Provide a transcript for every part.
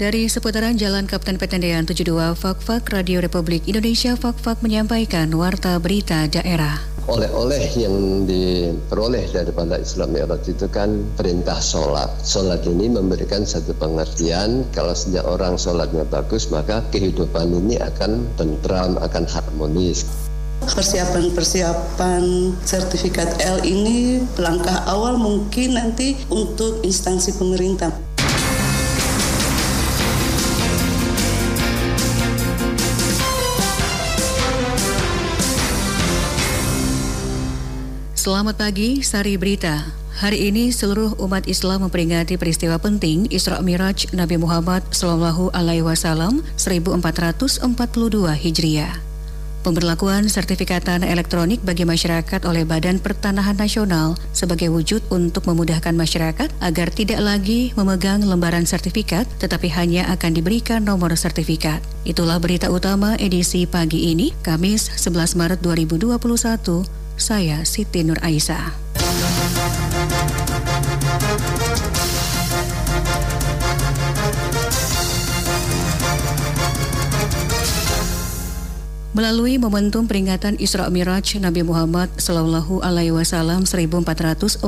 Dari seputaran Jalan Kapten Petendean 72 Fakfak Radio Republik Indonesia Fakfak menyampaikan warta berita daerah. Oleh-oleh yang diperoleh daripada Islam Mi'raj itu kan perintah sholat. Sholat ini memberikan satu pengertian kalau sejak orang sholatnya bagus maka kehidupan ini akan tentram, akan harmonis. Persiapan-persiapan sertifikat L ini langkah awal mungkin nanti untuk instansi pemerintah. Selamat pagi, Sari Berita. Hari ini seluruh umat Islam memperingati peristiwa penting Isra Miraj Nabi Muhammad Shallallahu Alaihi Wasallam 1442 Hijriah. Pemberlakuan sertifikat tanah elektronik bagi masyarakat oleh Badan Pertanahan Nasional sebagai wujud untuk memudahkan masyarakat agar tidak lagi memegang lembaran sertifikat tetapi hanya akan diberikan nomor sertifikat. Itulah berita utama edisi pagi ini, Kamis 11 Maret 2021. Saya Siti Nur Aisyah. Melalui momentum peringatan Isra Miraj Nabi Muhammad Sallallahu Alaihi Wasallam 1442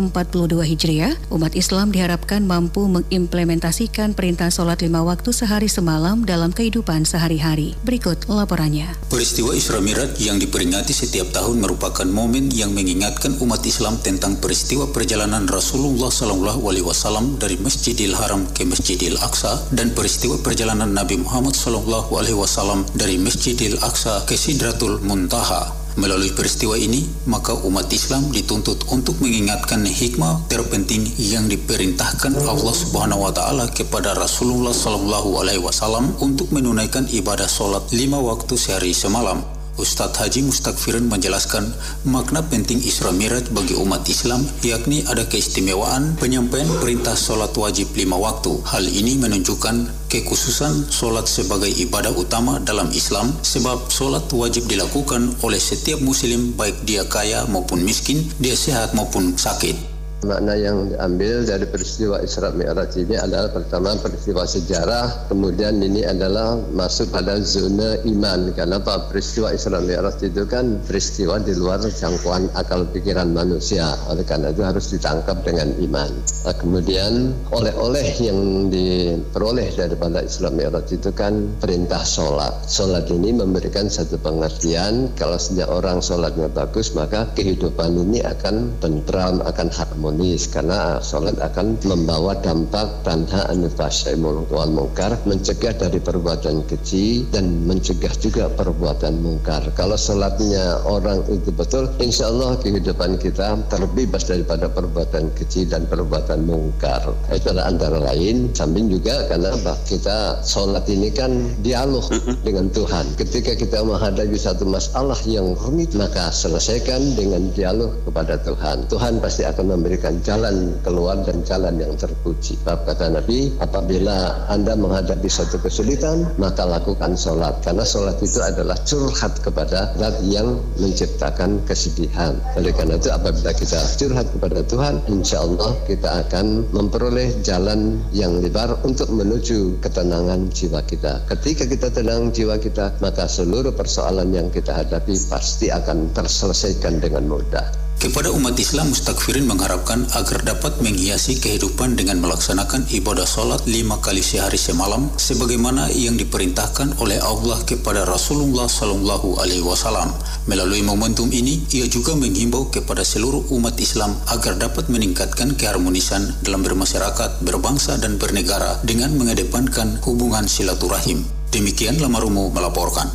Hijriah, umat Islam diharapkan mampu mengimplementasikan perintah sholat lima waktu sehari semalam dalam kehidupan sehari-hari. Berikut laporannya. Peristiwa Isra Miraj yang diperingati setiap tahun merupakan momen yang mengingatkan umat Islam tentang peristiwa perjalanan Rasulullah Sallallahu Alaihi Wasallam dari Masjidil Haram ke Masjidil Aqsa dan peristiwa perjalanan Nabi Muhammad Sallallahu Alaihi Wasallam dari Masjidil Aqsa Sidratul Muntaha. Melalui peristiwa ini, maka umat Islam dituntut untuk mengingatkan hikmah terpenting yang diperintahkan Allah Subhanahu wa taala kepada Rasulullah sallallahu alaihi wasallam untuk menunaikan ibadah solat lima waktu sehari semalam. Ustadz Haji Mustakfirin menjelaskan makna penting Isra Miraj bagi umat Islam yakni ada keistimewaan penyampaian perintah sholat wajib lima waktu. Hal ini menunjukkan kekhususan sholat sebagai ibadah utama dalam Islam sebab sholat wajib dilakukan oleh setiap muslim baik dia kaya maupun miskin, dia sehat maupun sakit. Makna yang diambil dari peristiwa Isra Mi'raj ini adalah pertama peristiwa sejarah, kemudian ini adalah masuk pada zona iman. Karena? Peristiwa Isra Mi'raj itu kan peristiwa di luar jangkauan akal pikiran manusia. Oleh karena itu harus ditangkap dengan iman. Nah, kemudian oleh-oleh yang diperoleh daripada Isra Mi'raj itu kan perintah sholat. Sholat ini memberikan satu pengertian kalau sejak orang sholatnya bagus maka kehidupan ini akan tentram, akan harmonis harmonis karena sholat akan membawa dampak tanha anifasai wal mungkar mencegah dari perbuatan keji dan mencegah juga perbuatan mungkar. Kalau sholatnya orang itu betul insya Allah kehidupan kita terbebas daripada perbuatan keji dan perbuatan mungkar. Itu adalah antara lain samping juga karena kita sholat ini kan dialog dengan Tuhan. Ketika kita menghadapi satu masalah yang rumit maka selesaikan dengan dialog kepada Tuhan. Tuhan pasti akan memberikan memberikan jalan keluar dan jalan yang terpuji. Bab kata Nabi, apabila Anda menghadapi suatu kesulitan, maka lakukan sholat. Karena sholat itu adalah curhat kepada zat yang menciptakan kesedihan. Oleh karena itu apabila kita curhat kepada Tuhan, insya Allah kita akan memperoleh jalan yang lebar untuk menuju ketenangan jiwa kita. Ketika kita tenang jiwa kita, maka seluruh persoalan yang kita hadapi pasti akan terselesaikan dengan mudah. Kepada umat Islam, Mustakfirin mengharapkan agar dapat menghiasi kehidupan dengan melaksanakan ibadah sholat lima kali sehari semalam, sebagaimana yang diperintahkan oleh Allah kepada Rasulullah Sallallahu Alaihi Wasallam. Melalui momentum ini, ia juga menghimbau kepada seluruh umat Islam agar dapat meningkatkan keharmonisan dalam bermasyarakat, berbangsa, dan bernegara dengan mengedepankan hubungan silaturahim. Demikian Lamarumu melaporkan.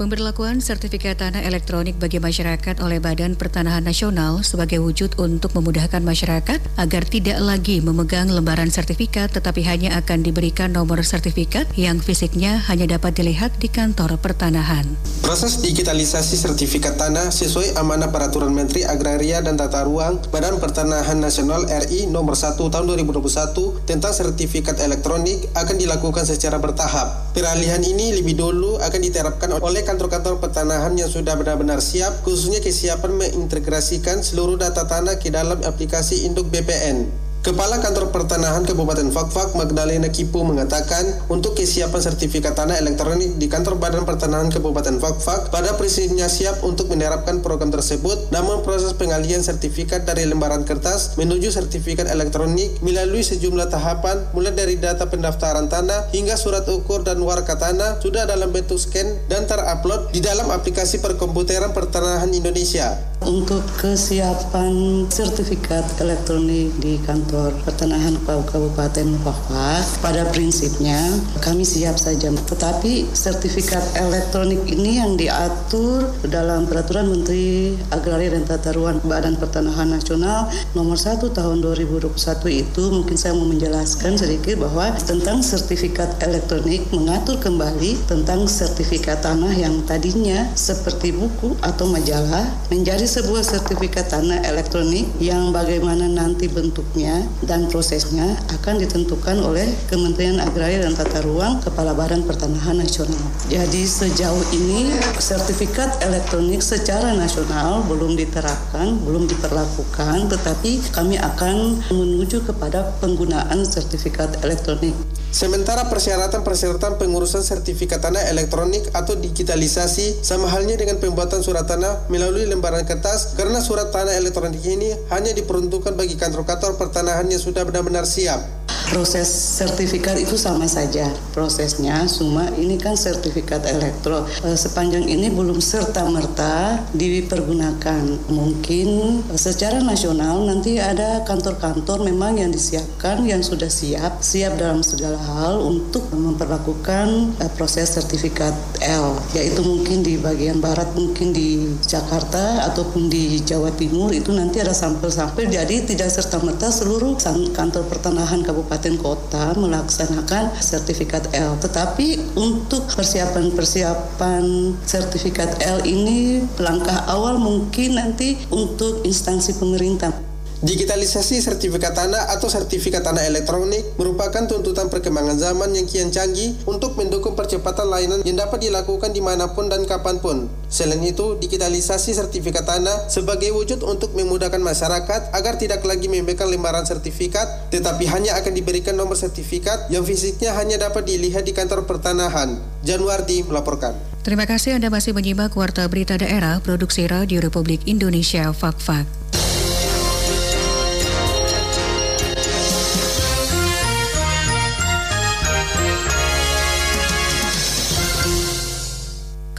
Pemberlakuan sertifikat tanah elektronik bagi masyarakat oleh Badan Pertanahan Nasional sebagai wujud untuk memudahkan masyarakat agar tidak lagi memegang lembaran sertifikat tetapi hanya akan diberikan nomor sertifikat yang fisiknya hanya dapat dilihat di kantor pertanahan. Proses digitalisasi sertifikat tanah sesuai amanah peraturan Menteri Agraria dan Tata Ruang Badan Pertanahan Nasional RI nomor 1 tahun 2021 tentang sertifikat elektronik akan dilakukan secara bertahap. Peralihan ini lebih dulu akan diterapkan oleh kantor-kantor pertanahan yang sudah benar-benar siap, khususnya kesiapan mengintegrasikan seluruh data tanah ke dalam aplikasi induk BPN. Kepala Kantor Pertanahan Kabupaten Fakfak Magdalena Kipu mengatakan untuk kesiapan sertifikat tanah elektronik di Kantor Badan Pertanahan Kabupaten Fakfak pada prinsipnya siap untuk menerapkan program tersebut namun proses pengalihan sertifikat dari lembaran kertas menuju sertifikat elektronik melalui sejumlah tahapan mulai dari data pendaftaran tanah hingga surat ukur dan warka tanah sudah dalam bentuk scan dan terupload di dalam aplikasi perkomputeran pertanahan Indonesia. Untuk kesiapan sertifikat elektronik di kantor pertanahan Kabupaten Papua, pada prinsipnya kami siap saja. Tetapi sertifikat elektronik ini yang diatur dalam Peraturan Menteri Agraria dan Tata Ruang Badan Pertanahan Nasional nomor 1 tahun 2021 itu mungkin saya mau menjelaskan sedikit bahwa tentang sertifikat elektronik mengatur kembali tentang sertifikat tanah yang tadinya seperti buku atau majalah menjadi sebuah sertifikat tanah elektronik yang bagaimana nanti bentuknya dan prosesnya akan ditentukan oleh Kementerian Agraria dan Tata Ruang Kepala Badan Pertanahan Nasional. Jadi sejauh ini sertifikat elektronik secara nasional belum diterapkan, belum diperlakukan, tetapi kami akan menuju kepada penggunaan sertifikat elektronik. Sementara persyaratan-persyaratan pengurusan sertifikat tanah elektronik atau digitalisasi sama halnya dengan pembuatan surat tanah melalui lembaran kertas karena surat tanah elektronik ini hanya diperuntukkan bagi kantor-kantor pertanahan yang sudah benar-benar siap proses sertifikat itu sama saja prosesnya cuma ini kan sertifikat elektro. E, sepanjang ini belum serta merta dipergunakan. Mungkin e, secara nasional nanti ada kantor-kantor memang yang disiapkan yang sudah siap siap dalam segala hal untuk memperlakukan e, proses sertifikat L yaitu mungkin di bagian barat mungkin di Jakarta ataupun di Jawa Timur itu nanti ada sampel-sampel. Jadi tidak serta merta seluruh kantor pertanahan kabupaten kabupaten kota melaksanakan sertifikat L. Tetapi untuk persiapan-persiapan sertifikat L ini langkah awal mungkin nanti untuk instansi pemerintah. Digitalisasi sertifikat tanah atau sertifikat tanah elektronik merupakan tuntutan perkembangan zaman yang kian canggih untuk mendukung percepatan layanan yang dapat dilakukan di mana pun dan kapan pun. Selain itu, digitalisasi sertifikat tanah sebagai wujud untuk memudahkan masyarakat agar tidak lagi memberikan lembaran sertifikat, tetapi hanya akan diberikan nomor sertifikat yang fisiknya hanya dapat dilihat di kantor pertanahan. Januardi melaporkan. Terima kasih Anda masih menyimak Warta Berita Daerah Produksi Radio Republik Indonesia Fak-Fak.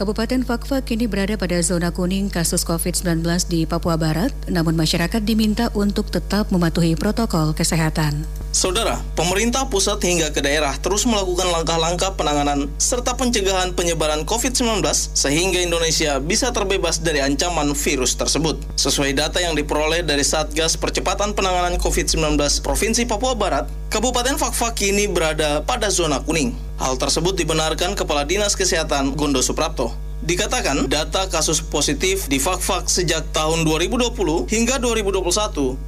Kabupaten Fakfak kini berada pada zona kuning kasus COVID-19 di Papua Barat, namun masyarakat diminta untuk tetap mematuhi protokol kesehatan. Saudara, pemerintah pusat hingga ke daerah terus melakukan langkah-langkah penanganan serta pencegahan penyebaran COVID-19 sehingga Indonesia bisa terbebas dari ancaman virus tersebut. Sesuai data yang diperoleh dari Satgas Percepatan Penanganan COVID-19 Provinsi Papua Barat, Kabupaten Fakfak kini berada pada zona kuning. Hal tersebut dibenarkan Kepala Dinas Kesehatan Gondo Suprapto. Dikatakan data kasus positif di Fakfak sejak tahun 2020 hingga 2021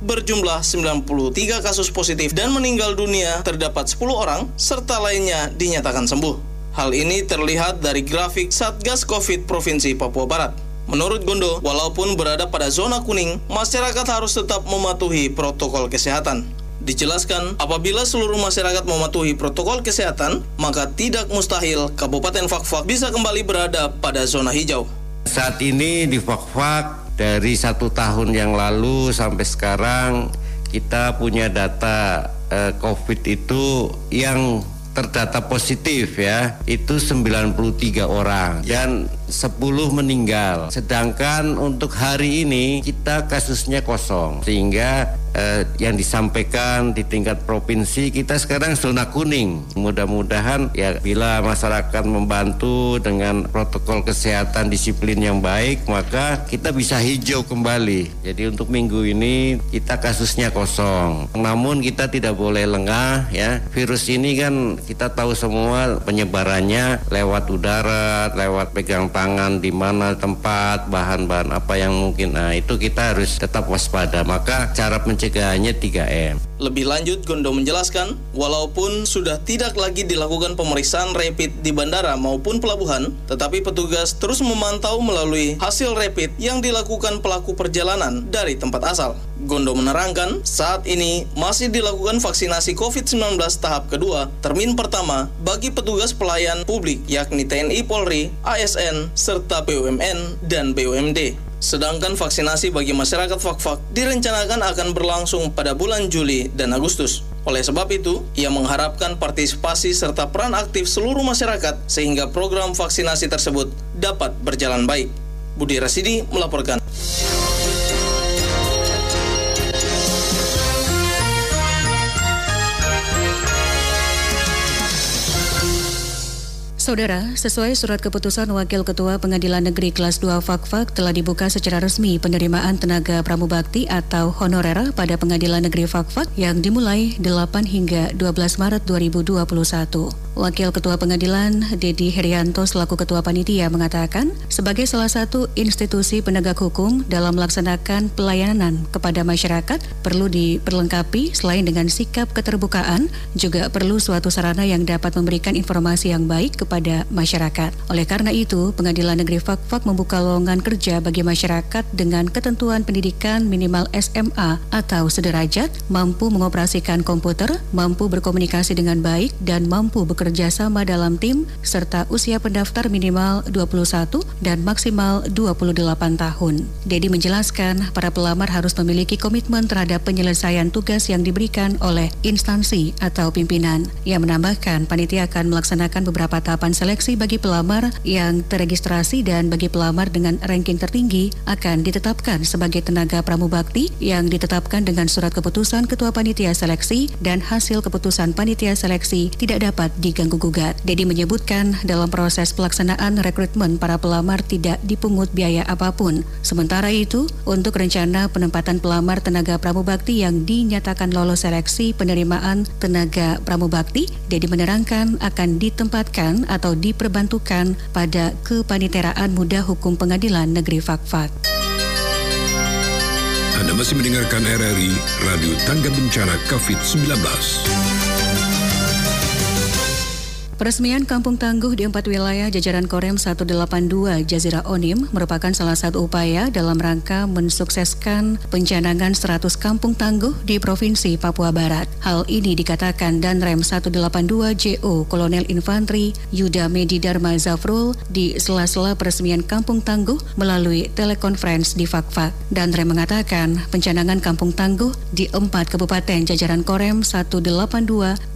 berjumlah 93 kasus positif dan meninggal dunia terdapat 10 orang serta lainnya dinyatakan sembuh. Hal ini terlihat dari grafik Satgas Covid Provinsi Papua Barat. Menurut Gondo, walaupun berada pada zona kuning, masyarakat harus tetap mematuhi protokol kesehatan. Dijelaskan, apabila seluruh masyarakat mematuhi protokol kesehatan, maka tidak mustahil Kabupaten Fakfak bisa kembali berada pada zona hijau. Saat ini di Fakfak dari satu tahun yang lalu sampai sekarang kita punya data eh, COVID itu yang terdata positif ya itu 93 orang dan 10 meninggal sedangkan untuk hari ini kita kasusnya kosong sehingga eh, yang disampaikan di tingkat provinsi kita sekarang zona kuning. Mudah-mudahan ya bila masyarakat membantu dengan protokol kesehatan disiplin yang baik maka kita bisa hijau kembali. Jadi untuk minggu ini kita kasusnya kosong. Namun kita tidak boleh lengah ya. Virus ini kan kita tahu semua penyebarannya lewat udara, lewat pegang tangan di mana tempat, bahan-bahan apa yang mungkin. Nah, itu kita harus tetap waspada. Maka cara mencegah pencegahannya 3M. Lebih lanjut, Gondo menjelaskan, walaupun sudah tidak lagi dilakukan pemeriksaan rapid di bandara maupun pelabuhan, tetapi petugas terus memantau melalui hasil rapid yang dilakukan pelaku perjalanan dari tempat asal. Gondo menerangkan, saat ini masih dilakukan vaksinasi COVID-19 tahap kedua, termin pertama, bagi petugas pelayan publik yakni TNI Polri, ASN, serta BUMN dan BUMD. Sedangkan vaksinasi bagi masyarakat Fakfak direncanakan akan berlangsung pada bulan Juli dan Agustus. Oleh sebab itu, ia mengharapkan partisipasi serta peran aktif seluruh masyarakat sehingga program vaksinasi tersebut dapat berjalan baik. Budi Rasidi melaporkan. Saudara, sesuai surat keputusan Wakil Ketua Pengadilan Negeri Kelas 2 Fakfak telah dibuka secara resmi penerimaan tenaga pramubakti atau honorer pada Pengadilan Negeri Fakfak yang dimulai 8 hingga 12 Maret 2021. Wakil Ketua Pengadilan, Dedi Herianto selaku Ketua Panitia mengatakan, sebagai salah satu institusi penegak hukum dalam melaksanakan pelayanan kepada masyarakat perlu diperlengkapi selain dengan sikap keterbukaan, juga perlu suatu sarana yang dapat memberikan informasi yang baik kepada masyarakat. Oleh karena itu, Pengadilan Negeri Fakfak membuka lowongan kerja bagi masyarakat dengan ketentuan pendidikan minimal SMA atau sederajat, mampu mengoperasikan komputer, mampu berkomunikasi dengan baik, dan mampu bekerja sama dalam tim serta usia pendaftar minimal 21 dan maksimal 28 tahun. Dedi menjelaskan para pelamar harus memiliki komitmen terhadap penyelesaian tugas yang diberikan oleh instansi atau pimpinan. Ia menambahkan panitia akan melaksanakan beberapa tahapan seleksi bagi pelamar yang teregistrasi dan bagi pelamar dengan ranking tertinggi akan ditetapkan sebagai tenaga pramubakti yang ditetapkan dengan surat keputusan Ketua Panitia Seleksi dan hasil keputusan Panitia Seleksi tidak dapat di diganggu gugat. Dedi menyebutkan dalam proses pelaksanaan rekrutmen para pelamar tidak dipungut biaya apa pun. Sementara itu, untuk rencana penempatan pelamar tenaga pramubakti yang dinyatakan lolos seleksi penerimaan tenaga pramubakti, Dedi menerangkan akan ditempatkan atau diperbantukan pada kepaniteraan muda hukum pengadilan negeri Fakfak. Anda masih mendengarkan RRI Radio Tangga Bencana COVID-19. Peresmian Kampung Tangguh di empat wilayah jajaran Korem 182 Jazira Onim merupakan salah satu upaya dalam rangka mensukseskan pencanangan 100 kampung tangguh di Provinsi Papua Barat. Hal ini dikatakan dan Rem 182 JO Kolonel Infantri Yuda Medi Dharma Zafrul di sela-sela peresmian Kampung Tangguh melalui telekonferensi di Fakfak. Dan Rem mengatakan pencanangan Kampung Tangguh di empat kabupaten jajaran Korem 182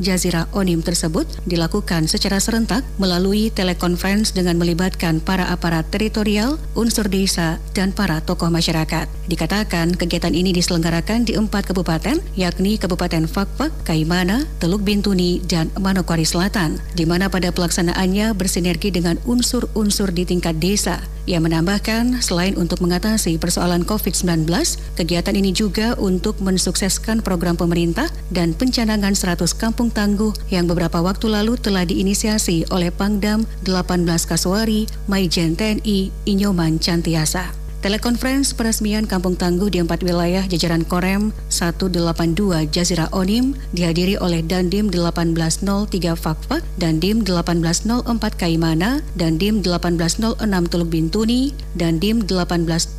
Jazira Onim tersebut dilakukan secara serentak melalui telekonferensi dengan melibatkan para aparat teritorial, unsur desa, dan para tokoh masyarakat. Dikatakan kegiatan ini diselenggarakan di empat kabupaten, yakni Kabupaten Fakfak, Kaimana, Teluk Bintuni, dan Manokwari Selatan, di mana pada pelaksanaannya bersinergi dengan unsur-unsur di tingkat desa. Ia menambahkan, selain untuk mengatasi persoalan COVID-19, kegiatan ini juga untuk mensukseskan program pemerintah dan pencanangan 100 kampung tangguh yang beberapa waktu lalu telah diinisiasi oleh Pangdam 18 Kaswari, Maijen TNI, Inyoman Cantiasa. Telekonferensi peresmian Kampung Tangguh di empat wilayah jajaran Korem 182 Jazira Onim dihadiri oleh Dandim 1803 Fakfak, Dandim 1804 Kaimana, Dandim 1806 Teluk Bintuni, Dandim 1808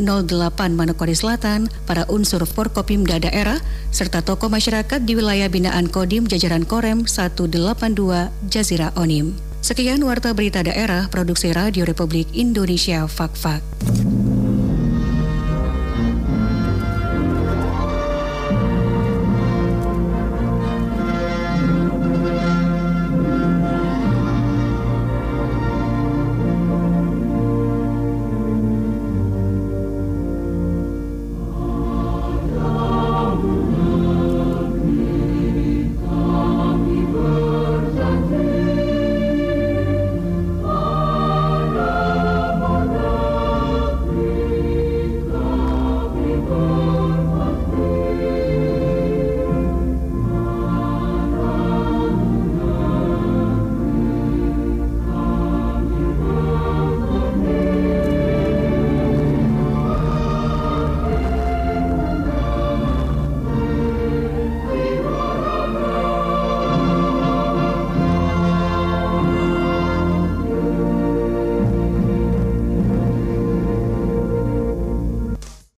Manokwari Selatan, para unsur Forkopimda daerah, serta tokoh masyarakat di wilayah binaan Kodim jajaran Korem 182 Jazira Onim. Sekian Warta Berita Daerah Produksi Radio Republik Indonesia Fakfak. -Fak.